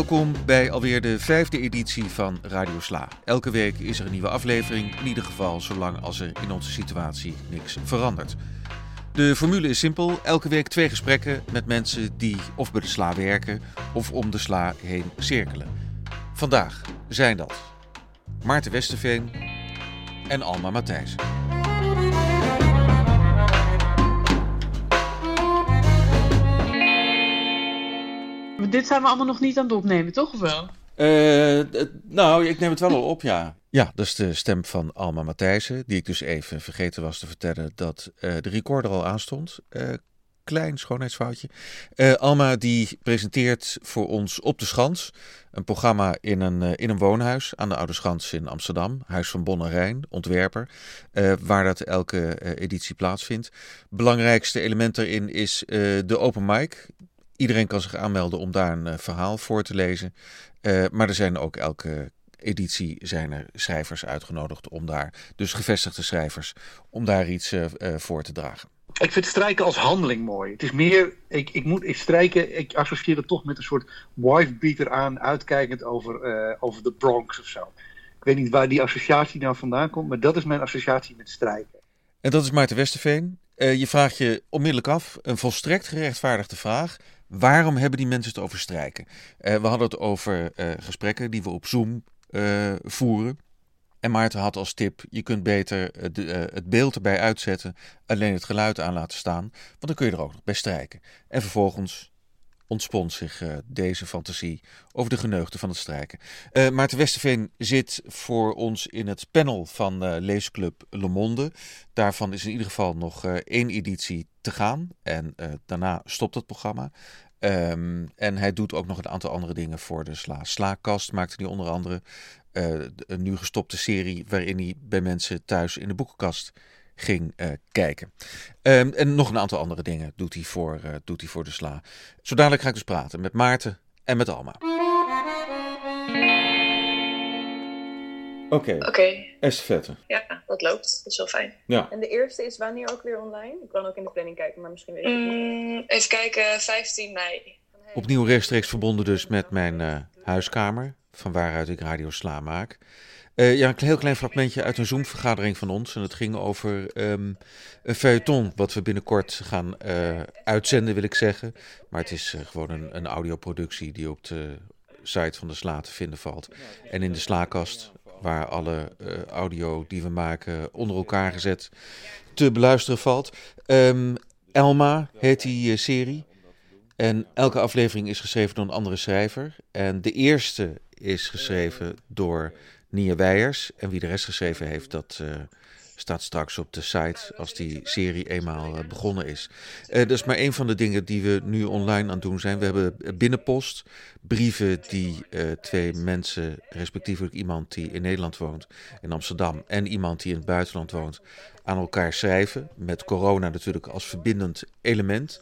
Welkom bij alweer de vijfde editie van Radio Sla. Elke week is er een nieuwe aflevering, in ieder geval zolang als er in onze situatie niks verandert. De formule is simpel: elke week twee gesprekken met mensen die of bij de Sla werken of om de Sla heen cirkelen. Vandaag zijn dat Maarten Westerveen en Alma Dit zijn we allemaal nog niet aan het opnemen, toch? Of wel? Uh, nou, ik neem het wel al op, ja. Ja, dat is de stem van Alma Matthijssen, die ik dus even vergeten was te vertellen dat uh, de recorder al aanstond. Uh, klein schoonheidsfoutje. Alma die presenteert voor ons Op de Schans, een programma in een, in een woonhuis aan de Oude Schans in Amsterdam. Huis van Bonne Rijn, ontwerper, waar dat elke editie plaatsvindt. Belangrijkste element erin is de open mic. Iedereen kan zich aanmelden om daar een verhaal voor te lezen. Uh, maar er zijn ook elke editie zijn er schrijvers uitgenodigd om daar, dus gevestigde schrijvers, om daar iets uh, uh, voor te dragen. Ik vind strijken als handeling mooi. Het is meer, ik, ik moet ik strijken, ik associeer het toch met een soort wife-beater aan, uitkijkend over, uh, over de Bronx of zo. Ik weet niet waar die associatie nou vandaan komt, maar dat is mijn associatie met strijken. En dat is Maarten Westerveen. je vraagt je onmiddellijk af, een volstrekt gerechtvaardigde vraag. Waarom hebben die mensen het over strijken? Uh, we hadden het over uh, gesprekken die we op Zoom uh, voeren. En Maarten had als tip: je kunt beter het beeld erbij uitzetten, alleen het geluid aan laten staan, want dan kun je er ook nog bij strijken. En vervolgens ontspont zich uh, deze fantasie over de geneugten van het strijken. Uh, Maarten Westerveen zit voor ons in het panel van uh, Leesclub Le Monde. Daarvan is in ieder geval nog één editie te gaan en daarna stopt het programma. Um, en hij doet ook nog een aantal andere dingen voor de Sla. Slaakast maakte hij onder andere een nu gestopte serie waarin hij bij mensen thuis in de boekenkast ging uh, kijken. Um, en nog een aantal andere dingen doet hij, voor, uh, doet hij voor de sla. Zo dadelijk ga ik dus praten met Maarten en met Alma. Oké. Okay. Oké. Okay. Ja, dat loopt. Dat is wel fijn. Ja. En de eerste is wanneer ook weer online? Ik kan ook in de planning kijken, maar misschien weet ik het mm, niet. Even kijken, 15 mei. Opnieuw rechtstreeks verbonden dus met mijn uh, huiskamer, van waaruit ik Radio Sla maak. Uh, ja, een heel klein fragmentje uit een Zoom-vergadering van ons. En het ging over um, een feuilleton, wat we binnenkort gaan uh, uitzenden, wil ik zeggen. Maar het is uh, gewoon een, een audioproductie die op de site van de Sla te vinden valt. En in de Slaakast, waar alle audio die we maken onder elkaar gezet te beluisteren valt. Um, Elma heet die serie. En elke aflevering is geschreven door een andere schrijver. En de eerste is geschreven door Nia Weijers. En wie de rest geschreven heeft, dat uh, staat straks op de site als die serie eenmaal uh, begonnen is. Uh, dat is maar een van de dingen die we nu online aan het doen zijn. We hebben binnenpost, brieven die twee mensen, respectievelijk iemand die in Nederland woont, in Amsterdam, en iemand die in het buitenland woont, aan elkaar schrijven. Met corona natuurlijk als verbindend element.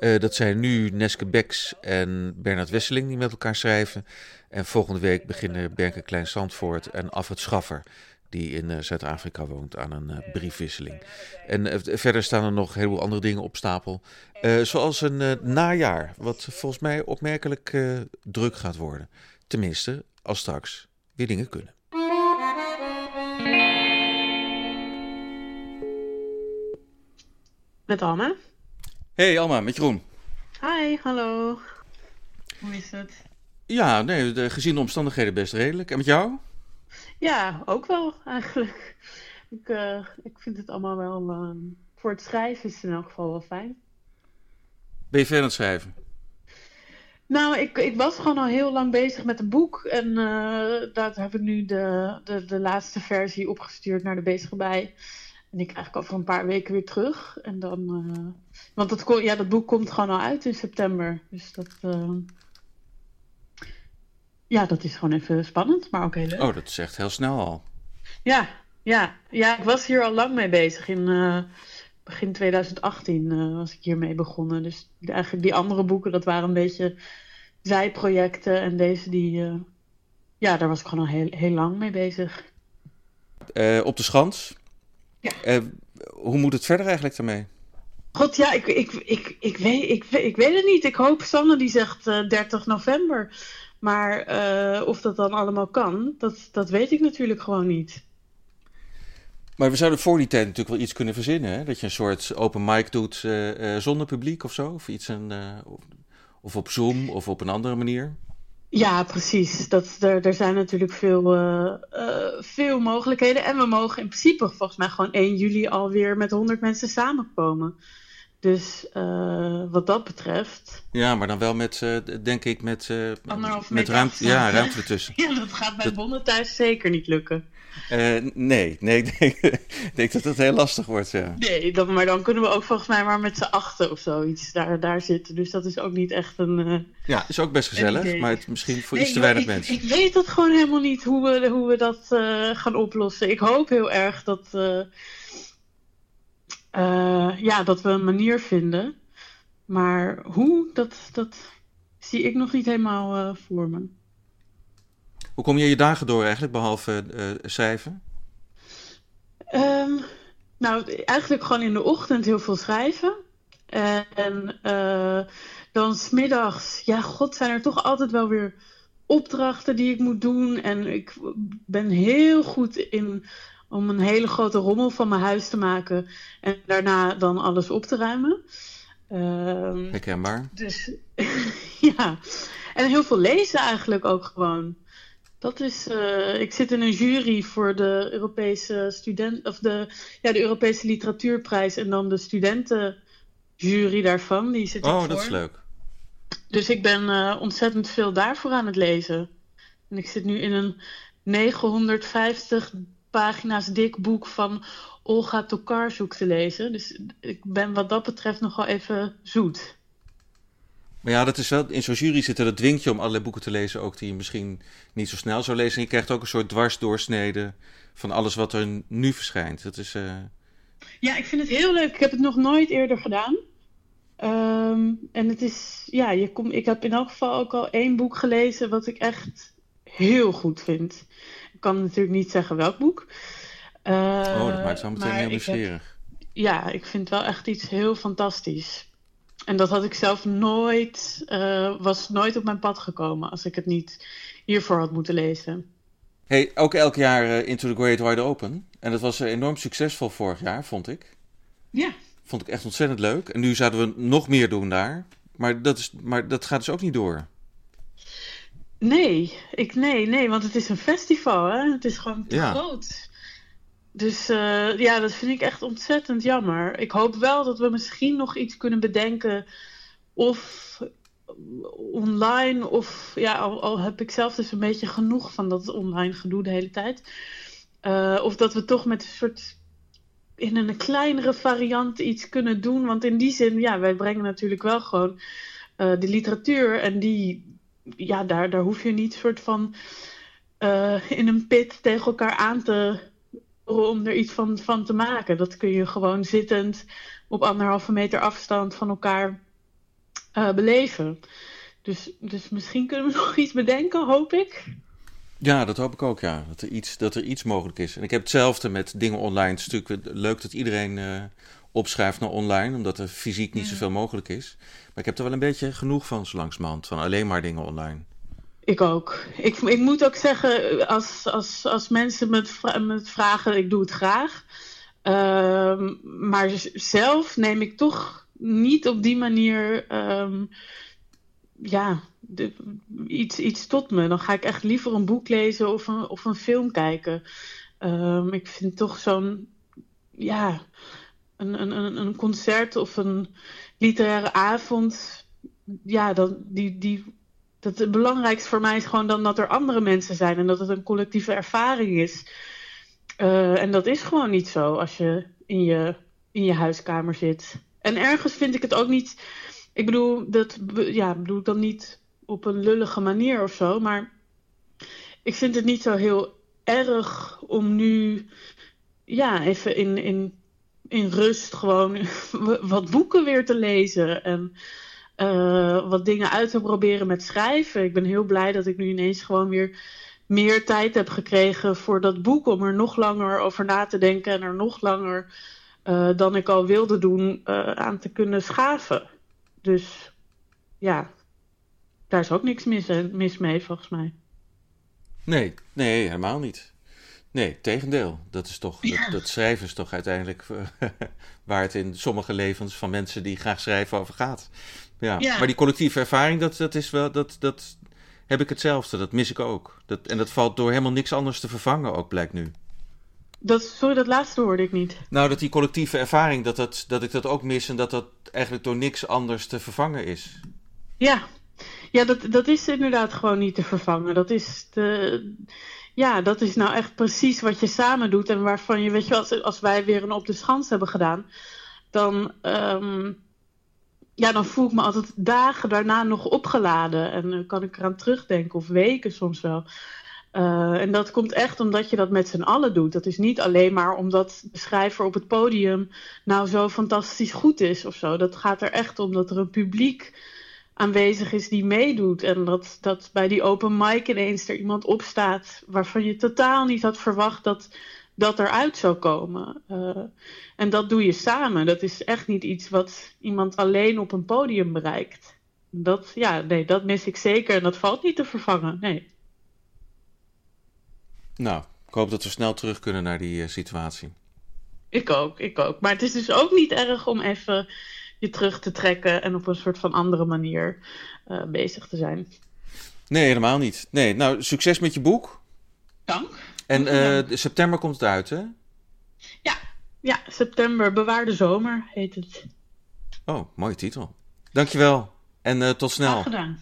dat zijn nu Neske Beks en Bernard Wesseling die met elkaar schrijven. En volgende week beginnen Berke Klein Zandvoort en Afet Schaffer, die in uh, Zuid-Afrika woont, aan een uh, briefwisseling. En uh, verder staan er nog een heleboel andere dingen op stapel. zoals een najaar, wat volgens mij opmerkelijk druk gaat worden. Tenminste, als straks weer dingen kunnen. Met Alma. Hey Alma, met Jeroen. Hi, hallo. Hoe is het? Ja, nee, de, gezien de omstandigheden best redelijk. En met jou? Ja, ook wel eigenlijk. Ik, uh, ik vind het allemaal wel. Uh, voor het schrijven is het in elk geval wel fijn. Ben je verder aan het schrijven? Nou, ik, ik was gewoon al heel lang bezig met een boek. En uh, daar heb ik nu de, de, de laatste versie opgestuurd naar de bezige bij. En ik krijg over een paar weken weer terug. En dan. want dat, ja, dat boek komt gewoon al uit in september. Dus dat ja, dat is gewoon even spannend, maar ook heel leuk. Oh, dat is echt heel snel al. Ja, ja, ja ik was hier al lang mee bezig. In uh, begin 2018 uh, was ik hiermee begonnen. Dus eigenlijk die andere boeken, dat waren een beetje zijprojecten. En deze, die, uh, ja, daar was ik gewoon al heel, heel lang mee bezig. op de Schans. Ja. hoe moet het verder eigenlijk daarmee? God, ja, ik, ik, ik, ik, weet, ik, ik weet het niet. Ik hoop, Sanne die zegt 30 november. Maar eh, of dat dan allemaal kan, dat, dat weet ik natuurlijk gewoon niet. Maar we zouden voor die tijd natuurlijk wel iets kunnen verzinnen. Hè? Dat je een soort open mic doet uh, uh, zonder publiek of zo. Of, iets een, of, of, op Zoom of op een andere manier. Ja, precies. Dat, er, er zijn natuurlijk veel, veel mogelijkheden. En we mogen in principe volgens mij gewoon 1 juli alweer met 100 mensen samenkomen. Dus uh, wat dat betreft. Ja, maar dan wel met, uh, denk ik, met, uh, Anderhalf met ruimte, ja, ruimte ertussen. ja, dat gaat bij dat... Bonnen thuis zeker niet lukken. nee, nee, ik denk, denk dat dat heel lastig wordt. Ja. Nee, dan, maar dan kunnen we ook volgens mij maar met z'n achten of zoiets daar, daar zitten. Dus dat is ook niet echt een. ja, is ook best gezellig, maar het, misschien voor nee, iets te weinig ik, mensen. Ik weet dat gewoon helemaal niet hoe we, hoe we dat gaan oplossen. Ik hoop heel erg dat uh, ja, dat we een manier vinden. Maar hoe, dat, dat zie ik nog niet helemaal uh, voor me. Hoe kom je je dagen door eigenlijk, behalve uh, schrijven? Um, nou, eigenlijk gewoon in de ochtend heel veel schrijven. En dan smiddags, ja, god, zijn er toch altijd wel weer opdrachten die ik moet doen. En ik ben heel goed in om een hele grote rommel van mijn huis te maken en daarna dan alles op te ruimen. Um, Herkenbaar. Dus ja, en heel veel lezen eigenlijk ook gewoon. Dat is, uh, ik zit in een jury voor de Europese student of de, ja, de Europese literatuurprijs en dan de studentenjury daarvan. Die zit oh, voor. dat is leuk. Dus ik ben uh, ontzettend veel daarvoor aan het lezen. En ik zit nu in een 950 pagina's dik boek van Olga Tokarczuk te lezen. Dus ik ben wat dat betreft nog wel even zoet. Maar ja, dat is wel, in zo'n jury zitten, dat dwingt je om allerlei boeken te lezen, ook die je misschien niet zo snel zou lezen. En je krijgt ook een soort dwarsdoorsnede van alles wat er nu verschijnt. Dat is, uh... Ja, ik vind het heel leuk. Ik heb het nog nooit eerder gedaan. Um, en het is, ja, je kom, ik heb in elk geval ook al één boek gelezen wat ik echt heel goed vind. Ik kan natuurlijk niet zeggen welk boek. Uh, oh, dat maakt zo meteen heel nieuwsgierig. Ja, ik vind wel echt iets heel fantastisch. En dat had ik zelf nooit, uh, was nooit op mijn pad gekomen als ik het niet hiervoor had moeten lezen. Hey, ook elk jaar uh, Into the Great Wide Open. En dat was enorm succesvol vorig jaar, vond ik. Ja. Vond ik echt ontzettend leuk. En nu zouden we nog meer doen daar. Maar dat, is, maar dat gaat dus ook niet door. Nee, ik, nee, nee, want het is een festival, hè? Het is gewoon te ja. groot. Dus uh, ja, dat vind ik echt ontzettend jammer. Ik hoop wel dat we misschien nog iets kunnen bedenken. Of online, of ja, al, al heb ik zelf dus een beetje genoeg van dat online gedoe de hele tijd. Uh, of dat we toch met een soort in een kleinere variant iets kunnen doen. Want in die zin, ja, wij brengen natuurlijk wel gewoon uh, de literatuur. En die, ja, daar, daar hoef je niet soort van uh, in een pit tegen elkaar aan te om er iets van, van te maken. Dat kun je gewoon zittend op anderhalve meter afstand van elkaar uh, beleven. Dus, dus misschien kunnen we nog iets bedenken, hoop ik. Ja, dat hoop ik ook, ja. Dat er iets, dat er iets mogelijk is. En ik heb hetzelfde met dingen online. Het is natuurlijk leuk dat iedereen uh, opschrijft naar online, omdat er fysiek niet zoveel mogelijk is. Maar ik heb er wel een beetje genoeg van, zo langzamerhand, van alleen maar dingen online. Ik ook. Ik, ik moet ook zeggen, als, als, als mensen me het vragen, ik doe het graag. Uh, maar zelf neem ik toch niet op die manier um, ja, iets, iets tot me. Dan ga ik echt liever een boek lezen of een, of een film kijken. Um, ik vind toch zo'n, ja, een, een, een concert of een literaire avond, ja, dan, die, die, dat het belangrijkste voor mij is gewoon dan dat er andere mensen zijn en dat het een collectieve ervaring is. Uh, en dat is gewoon niet zo als je in je, in je huiskamer zit. En ergens vind ik het ook niet. Ik bedoel, dat ja, bedoel ik dan niet op een lullige manier of zo, maar ik vind het niet zo heel erg om nu ja, even in, in, in rust gewoon wat boeken weer te lezen. En uh, wat dingen uit te proberen met schrijven. Ik ben heel blij dat ik nu ineens gewoon weer meer tijd heb gekregen voor dat boek. Om er nog langer over na te denken en er nog langer uh, dan ik al wilde doen uh, aan te kunnen schaven. Dus ja. Daar is ook niks mis, mis mee, volgens mij. Nee, nee, helemaal niet. Nee, tegendeel. Dat, is toch, dat, dat schrijven is toch uiteindelijk eh, waar het in sommige levens van mensen die graag schrijven over gaat. Ja. Ja. Maar die collectieve ervaring, dat, dat is wel, dat, dat heb ik hetzelfde. Dat mis ik ook. Dat, en dat valt door helemaal niks anders te vervangen ook, blijkt nu. Dat, sorry, dat laatste hoorde ik niet. Nou, dat die collectieve ervaring, dat, dat, dat ik dat ook mis en dat dat eigenlijk door niks anders te vervangen is. Ja, ja dat, dat is inderdaad gewoon niet te vervangen. Dat is, de, ja, dat is nou echt precies wat je samen doet. En waarvan je, weet je, als, als wij weer een op de schans hebben gedaan, dan, ehm, ja, dan voel ik me altijd dagen daarna nog opgeladen. En dan kan ik eraan terugdenken, of weken soms wel. Uh, en dat komt echt omdat je dat met z'n allen doet. Dat is niet alleen maar omdat de schrijver op het podium nou zo fantastisch goed is of zo. Dat gaat er echt om dat er een publiek aanwezig is die meedoet. En dat, dat bij die open mic ineens er iemand opstaat waarvan je totaal niet had verwacht dat dat eruit zou komen. Uh, en dat doe je samen. Dat is echt niet iets wat iemand alleen op een podium bereikt. Dat, ja, nee, dat mis ik zeker en dat valt niet te vervangen. Nee. Nou, ik hoop dat we snel terug kunnen naar die uh, situatie. Ik ook, ik ook. Maar het is dus ook niet erg om even je terug te trekken en op een soort van andere manier uh, bezig te zijn. Nee, helemaal niet. Nee, nou, succes met je boek. Dank. En uh, september komt het uit, hè? Ja, ja, september. Bewaarde zomer heet het. Oh, mooie titel. Dankjewel. En uh, tot snel. Graag gedaan.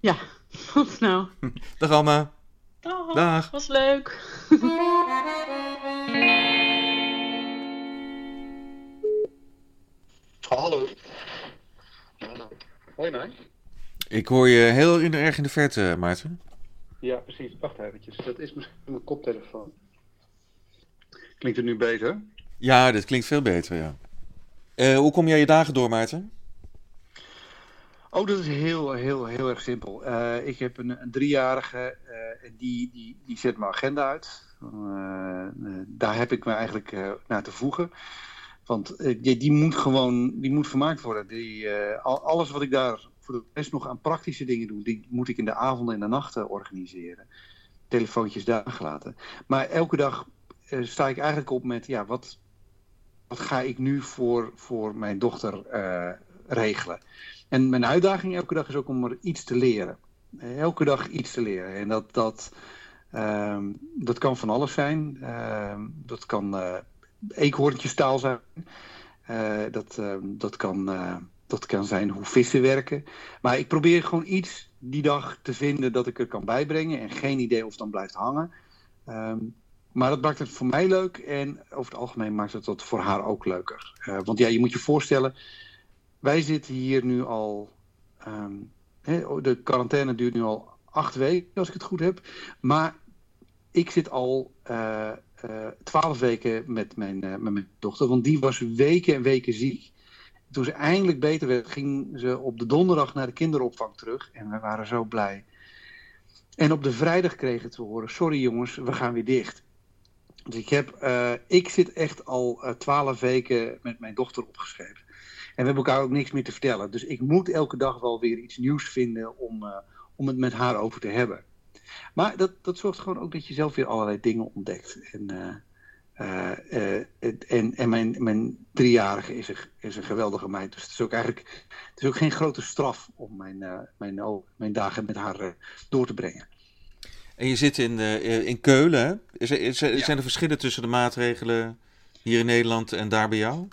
Ja, tot snel. Dag Alma. Dag. Dag. Was leuk. Hallo. Hoi, Nij. Ik hoor je heel in, erg in de verte, Maarten. Ja, precies. Wacht eventjes. Dat is misschien mijn koptelefoon. Klinkt het nu beter? Ja, dit klinkt veel beter, ja. Uh, hoe kom jij je dagen door, Maarten? Oh, dat is heel, heel, heel erg simpel. Uh, ik heb een, een driejarige uh, en die, die, die zet mijn agenda uit. daar heb ik me eigenlijk naar te voegen. Want die, die, moet gewoon die moet vermaakt worden. Die, alles wat ik daar voor de rest nog aan praktische dingen doe, die moet ik in de avonden en de nachten organiseren. Telefoontjes daar gelaten. Maar elke dag sta ik eigenlijk op met, ja, wat, ga ik nu voor, voor mijn dochter regelen? En mijn uitdaging elke dag is ook om er iets te leren. Elke dag iets te leren. En dat, dat, um, dat kan van alles zijn. Uh, dat kan eekhoorntjestaal zijn. Uh, dat, dat, kan, dat kan zijn hoe vissen werken. Maar ik probeer gewoon iets die dag te vinden dat ik er kan bijbrengen. En geen idee of het dan blijft hangen. Um, maar dat maakt het voor mij leuk. En over het algemeen maakt het dat voor haar ook leuker. want ja, je moet je voorstellen wij zitten hier nu al. Um, he, de quarantaine duurt nu al acht weken, als ik het goed heb. Maar ik zit al twaalf weken met mijn, uh, met mijn dochter. Want die was weken en weken ziek. Toen ze eindelijk beter werd, ging ze op de donderdag naar de kinderopvang terug. En we waren zo blij. En op de vrijdag kregen we horen: Sorry jongens, we gaan weer dicht. Dus ik, heb, ik zit echt al twaalf weken met mijn dochter opgeschreven. En we hebben elkaar ook niks meer te vertellen. Dus ik moet elke dag wel weer iets nieuws vinden om, uh, om het met haar over te hebben. Maar dat, dat zorgt gewoon ook dat je zelf weer allerlei dingen ontdekt. En, uh, uh, en, en mijn, mijn driejarige is een, is een geweldige meid. Dus het is ook eigenlijk het is ook geen grote straf om mijn, mijn, mijn dagen met haar door te brengen. En je zit in, in Keulen. Hè? Is is ja. Zijn er verschillen tussen de maatregelen hier in Nederland en daar bij jou?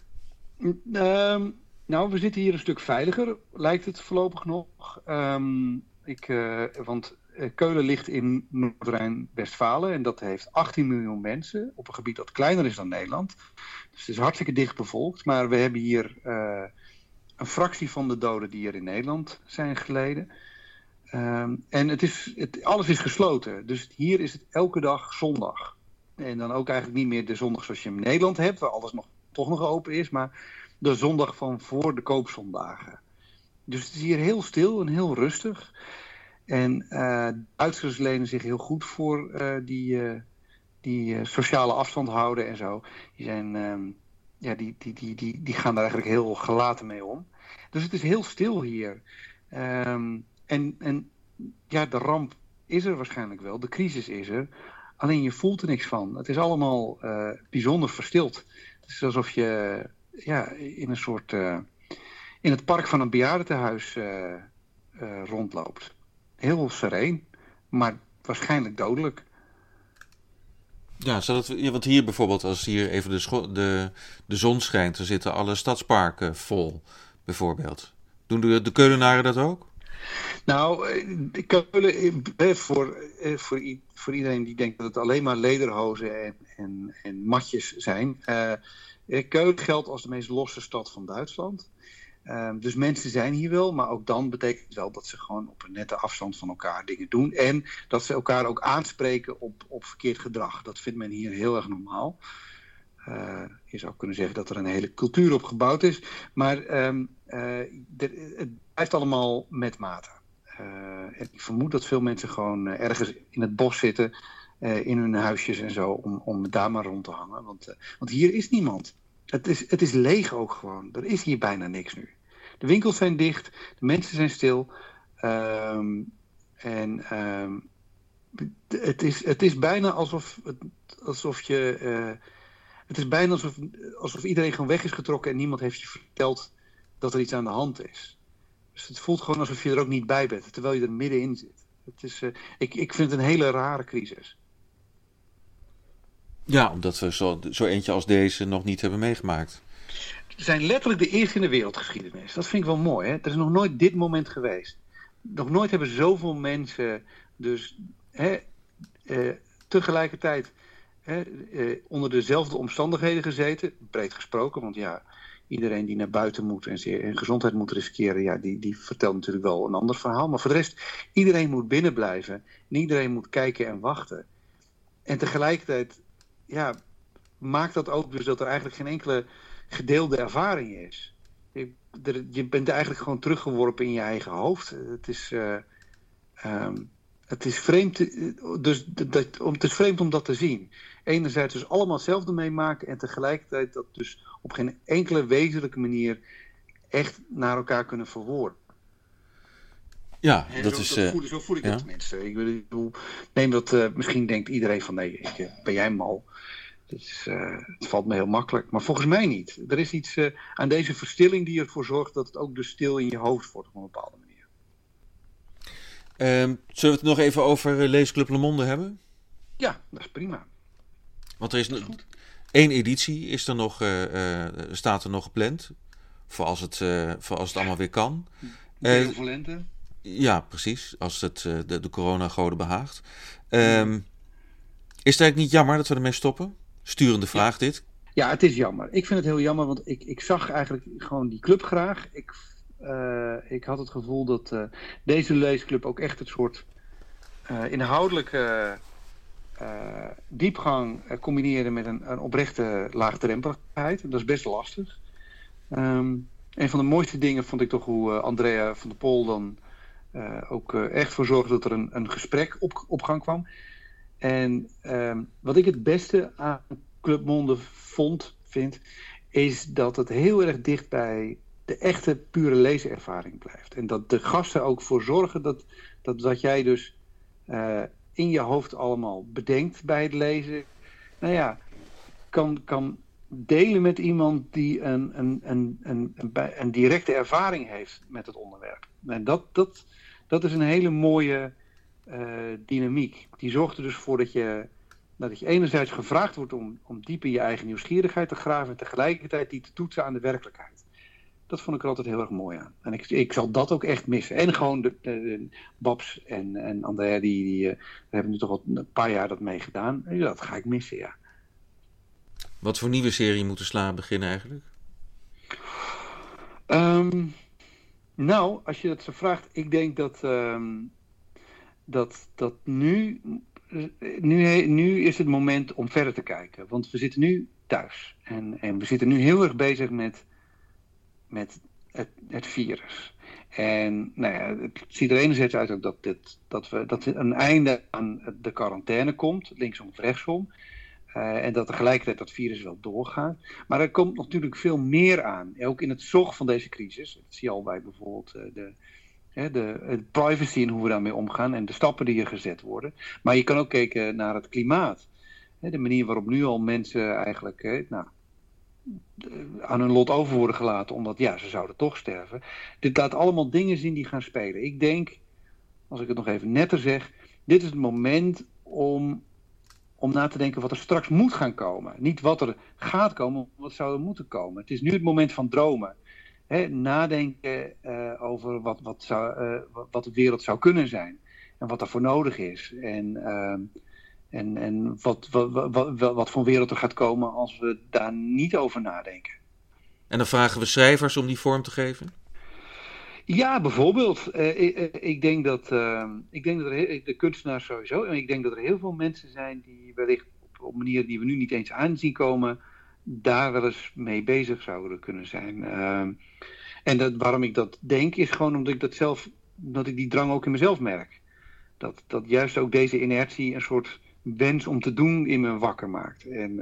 Um, nou, we zitten hier een stuk veiliger, lijkt het voorlopig nog. Um, ik, uh, want Keulen ligt in Noord-Rijn-Westfalen en dat heeft 18 miljoen mensen op een gebied dat kleiner is dan Nederland. Dus het is hartstikke dicht bevolkt, maar we hebben hier uh, een fractie van de doden die er in Nederland zijn geleden. Um, en het is, het, alles is gesloten, dus hier is het elke dag zondag. En dan ook eigenlijk niet meer de zondag zoals je in Nederland hebt, waar alles nog, toch nog open is, maar de zondag van voor de koopzondagen. Dus het is hier heel stil en heel rustig. En uh, lenen zich heel goed voor uh, die, uh, die sociale afstand houden en zo. Die, zijn, um, ja, die, die, die, die, die gaan daar eigenlijk heel gelaten mee om. Dus het is heel stil hier. Um, en, en ja, de ramp is er waarschijnlijk wel, de crisis is er. Alleen je voelt er niks van. Het is allemaal bijzonder verstild. Het is alsof je ja, in een soort. In het park van een bejaardentehuis rondloopt. Heel sereen, maar waarschijnlijk dodelijk. Ja, zodat we, ja, want hier bijvoorbeeld, als hier even de, de, de zon schijnt, dan zitten alle stadsparken vol, bijvoorbeeld. Doen de, de Keulenaren dat ook? Nou, Keulen, voor, voor, voor iedereen die denkt dat het alleen maar lederhozen en, en, en matjes zijn. Uh, Keulen geldt als de meest losse stad van Duitsland. Uh, dus mensen zijn hier wel, maar ook dan betekent het wel dat ze gewoon op een nette afstand van elkaar dingen doen. En dat ze elkaar ook aanspreken op, op verkeerd gedrag. Dat vindt men hier heel erg normaal. Uh, je zou kunnen zeggen dat er een hele cultuur op gebouwd is. Maar um, uh, het blijft allemaal met mate. Uh, ik vermoed dat veel mensen gewoon ergens in het bos zitten, in hun huisjes en zo, om, om daar maar rond te hangen. Want, want hier is niemand. Het is, het is leeg ook gewoon. Er is hier bijna niks nu. De winkels zijn dicht, de mensen zijn stil. Um, en um, het, is, het is bijna alsof, alsof je. Uh, het is bijna alsof, alsof iedereen gewoon weg is getrokken en niemand heeft je verteld dat er iets aan de hand is. Dus het voelt gewoon alsof je er ook niet bij bent, terwijl je er middenin zit. Het is, uh, ik, ik vind het een hele rare crisis. Ja, omdat we zo, zo eentje als deze nog niet hebben meegemaakt. Zijn letterlijk de eerste in de wereldgeschiedenis. Dat vind ik wel mooi. Hè? Er is nog nooit dit moment geweest. Nog nooit hebben zoveel mensen dus hè, eh, tegelijkertijd hè, eh, onder dezelfde omstandigheden gezeten. Breed gesproken, want ja, iedereen die naar buiten moet en zijn gezondheid moet riskeren, ja, die, die vertelt natuurlijk wel een ander verhaal. Maar voor de rest, iedereen moet binnen blijven. En iedereen moet kijken en wachten. En tegelijkertijd ja, maakt dat ook dus dat er eigenlijk geen enkele gedeelde ervaring is. Je, er, je bent eigenlijk gewoon teruggeworpen in je eigen hoofd. Het is, uh, um, het is vreemd, dus dat, om, het is vreemd om dat te zien. Enerzijds dus allemaal hetzelfde meemaken en tegelijkertijd dat dus op geen enkele wezenlijke manier echt naar elkaar kunnen verwoorden. Ja, dat zo, is. Dat voel, zo voel ik ja? het tenminste. Ik bedoel, neem dat, uh, misschien denkt iedereen van nee, ik, ben jij mal. Dus, uh, het valt me heel makkelijk. Maar volgens mij niet. Er is iets uh, aan deze verstilling die ervoor zorgt dat het ook dus stil in je hoofd wordt op een bepaalde manier. Um, zullen we het nog even over uh, Leesclub Le Monde hebben? Ja, dat is prima. Want er is, is één editie is er nog, staat er nog gepland. Voor als het, voor als het allemaal weer kan. Veel lente. Ja, precies. Als het de, de corona-goden behaagt. Um, is het eigenlijk niet jammer dat we ermee stoppen? Sturende vraag dit. Ja, het is jammer. Ik vind het heel jammer, want ik, ik zag eigenlijk gewoon die club graag. Ik, uh, ik had het gevoel dat uh, deze leesclub ook echt het soort uh, inhoudelijke diepgang combineerde met een, een oprechte laagdrempeligheid. Dat is best lastig. Um, een van de mooiste dingen vond ik toch hoe Andrea van der Pol dan ook echt voor zorgde dat er een, een gesprek op, op gang kwam. En um, wat ik het beste aan Club Monde vond, vind, is dat het heel erg dicht bij de echte pure leeservaring blijft. En dat de gasten ook voor zorgen dat, dat, dat jij dus uh, in je hoofd allemaal bedenkt bij het lezen. Nou ja, kan, kan delen met iemand die een, een, een, een, een, directe ervaring heeft met het onderwerp. En dat, dat, dat is een hele mooie dynamiek. Die zorgt er dus voor dat je, dat je enerzijds gevraagd wordt om, om diep in je eigen nieuwsgierigheid te graven en tegelijkertijd die te toetsen aan de werkelijkheid. Dat vond ik er altijd heel erg mooi aan. En ik, ik zal dat ook echt missen. En gewoon de, de, de Babs en, en Andrea, die, die uh, hebben nu toch al een paar jaar dat meegedaan. Ja, dat ga ik missen, ja. Wat voor nieuwe serie moeten Sla beginnen eigenlijk? Um, nou, als je dat zo vraagt, ik denk dat, um, dat, dat nu, nu, nu is het moment om verder te kijken. Want we zitten nu thuis. En, en we zitten nu heel erg bezig met, met het, het virus. En nou ja, het ziet er enerzijds uit dat, dit, dat, we, dat een einde aan de quarantaine komt, linksom of rechtsom. Uh, en dat tegelijkertijd dat virus wel doorgaat. Maar er komt natuurlijk veel meer aan. Ook in het zorg van deze crisis. Dat zie je al bij bijvoorbeeld uh, de, Hè, de, privacy en hoe we daarmee omgaan en de stappen die er gezet worden. Maar je kan ook kijken naar het klimaat. Hè, de manier waarop nu al mensen eigenlijk hè, nou, aan hun lot over worden gelaten, omdat ja, ze zouden toch sterven. Dit laat allemaal dingen zien die gaan spelen. Ik denk, als ik het nog even netter zeg, dit is het moment om, om na te denken wat er straks moet gaan komen. Niet wat er gaat komen, wat zou er moeten komen. Het is nu het moment van dromen. Hè, nadenken uh, over wat, wat, zou, uh, wat de wereld zou kunnen zijn. En wat voor nodig is. En, uh, en, en wat, wat, wat, wat, voor wereld er gaat komen als we daar niet over nadenken. En dan vragen we schrijvers om die vorm te geven? Ja, bijvoorbeeld. Uh, ik, ik, denk dat, uh, ik denk dat er, de kunstenaars sowieso, en ik denk dat er heel veel mensen zijn die wellicht op, op manieren die we nu niet eens aanzien komen, daar wel eens mee bezig zouden kunnen zijn. Uh, en dat, waarom ik dat denk, is gewoon omdat ik dat zelf, dat ik die drang ook in mezelf merk. Dat, dat juist ook deze inertie een soort wens om te doen in me wakker maakt. En,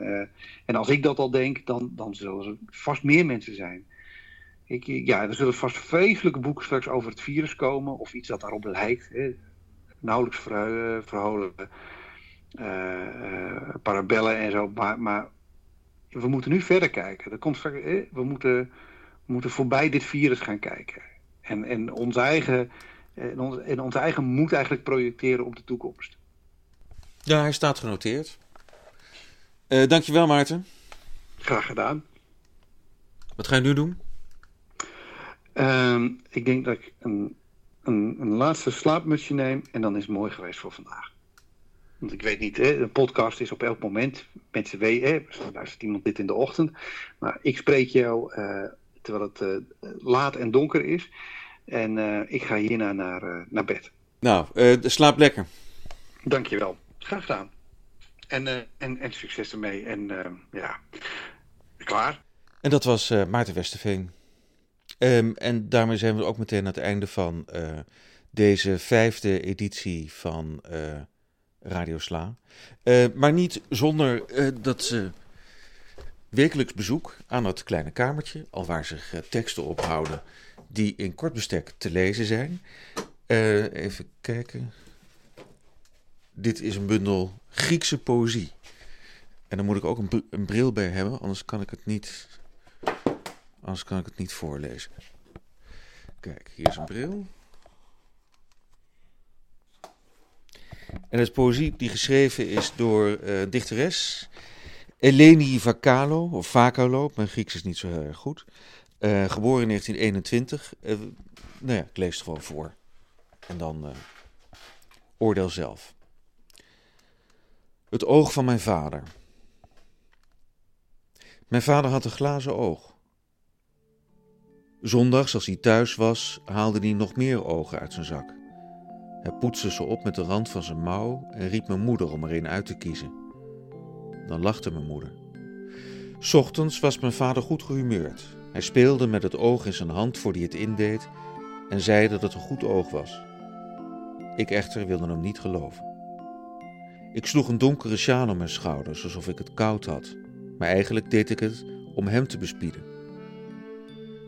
en als ik dat al denk, dan, dan zullen er vast meer mensen zijn ik, ja, er zullen vast vreselijke boeken straks over het virus komen, of iets dat daarop lijkt. Hè. Nauwelijks verholen uh, parabellen en zo. Maar, maar, we moeten nu verder kijken. Er komt straks, we, moeten, we moeten voorbij dit virus gaan kijken. En, en, ons eigen, en, ons, en ons eigen moed eigenlijk projecteren op de toekomst. Ja, hij staat genoteerd. Uh, dankjewel, Maarten. Graag gedaan. Wat ga je nu doen? Uh, ik denk dat ik een, een, een, laatste slaapmutsje neem en dan is het mooi geweest voor vandaag. Want ik weet niet, hè, een podcast is op elk moment. Mensen weten, luistert iemand dit in de ochtend. Maar ik spreek jou uh, terwijl het uh, laat en donker is. En uh, ik ga hierna naar, naar bed. Nou, slaap lekker. Dankjewel. Graag gedaan. En, en, en succes ermee. En ja, klaar. En dat was Maarten Westerveen. Um, en daarmee zijn we ook meteen aan het einde van deze vijfde editie van Radio Sla. Uh, maar niet zonder dat ze wekelijks bezoek aan het kleine kamertje, al waar zich teksten ophouden die in kort bestek te lezen zijn. even kijken. Dit is een bundel Griekse poëzie. En dan moet ik ook een, een bril bij hebben, anders kan ik het niet Anders kan ik het niet voorlezen. Kijk, hier is een bril. En het poëzie die geschreven is door uh, dichteres Eleni Vakalo, of Vakalo, mijn Grieks is niet zo heel erg goed. Uh, geboren in 1921. Uh, eh, nou ja, ik lees het gewoon voor. En dan oordeel zelf. Het oog van mijn vader. Mijn vader had een glazen oog. Zondags, als hij thuis was, haalde hij nog meer ogen uit zijn zak. Hij poetste ze op met de rand van zijn mouw en riep mijn moeder om er een uit te kiezen. Dan lachte mijn moeder. Ochtends was mijn vader goed gehumeurd. Hij speelde met het oog in zijn hand voor hij het indeed en zei dat het een goed oog was. Ik echter wilde hem niet geloven. Ik sloeg een donkere sjaal om mijn schouders, alsof ik het koud had, maar eigenlijk deed ik het om hem te bespieden.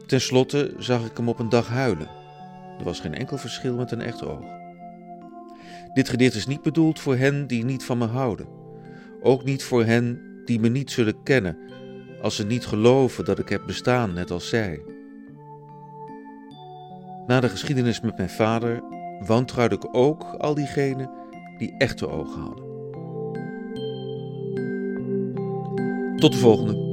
Ten slotte zag ik hem op een dag huilen. Er was geen enkel verschil met een echt oog. Dit gedicht is niet bedoeld voor hen die niet van me houden. Ook niet voor hen die me niet zullen kennen, als ze niet geloven dat ik heb bestaan, net als zij. Na de geschiedenis met mijn vader wantrouwde ik ook al diegenen die echte ogen hadden. Tot de volgende.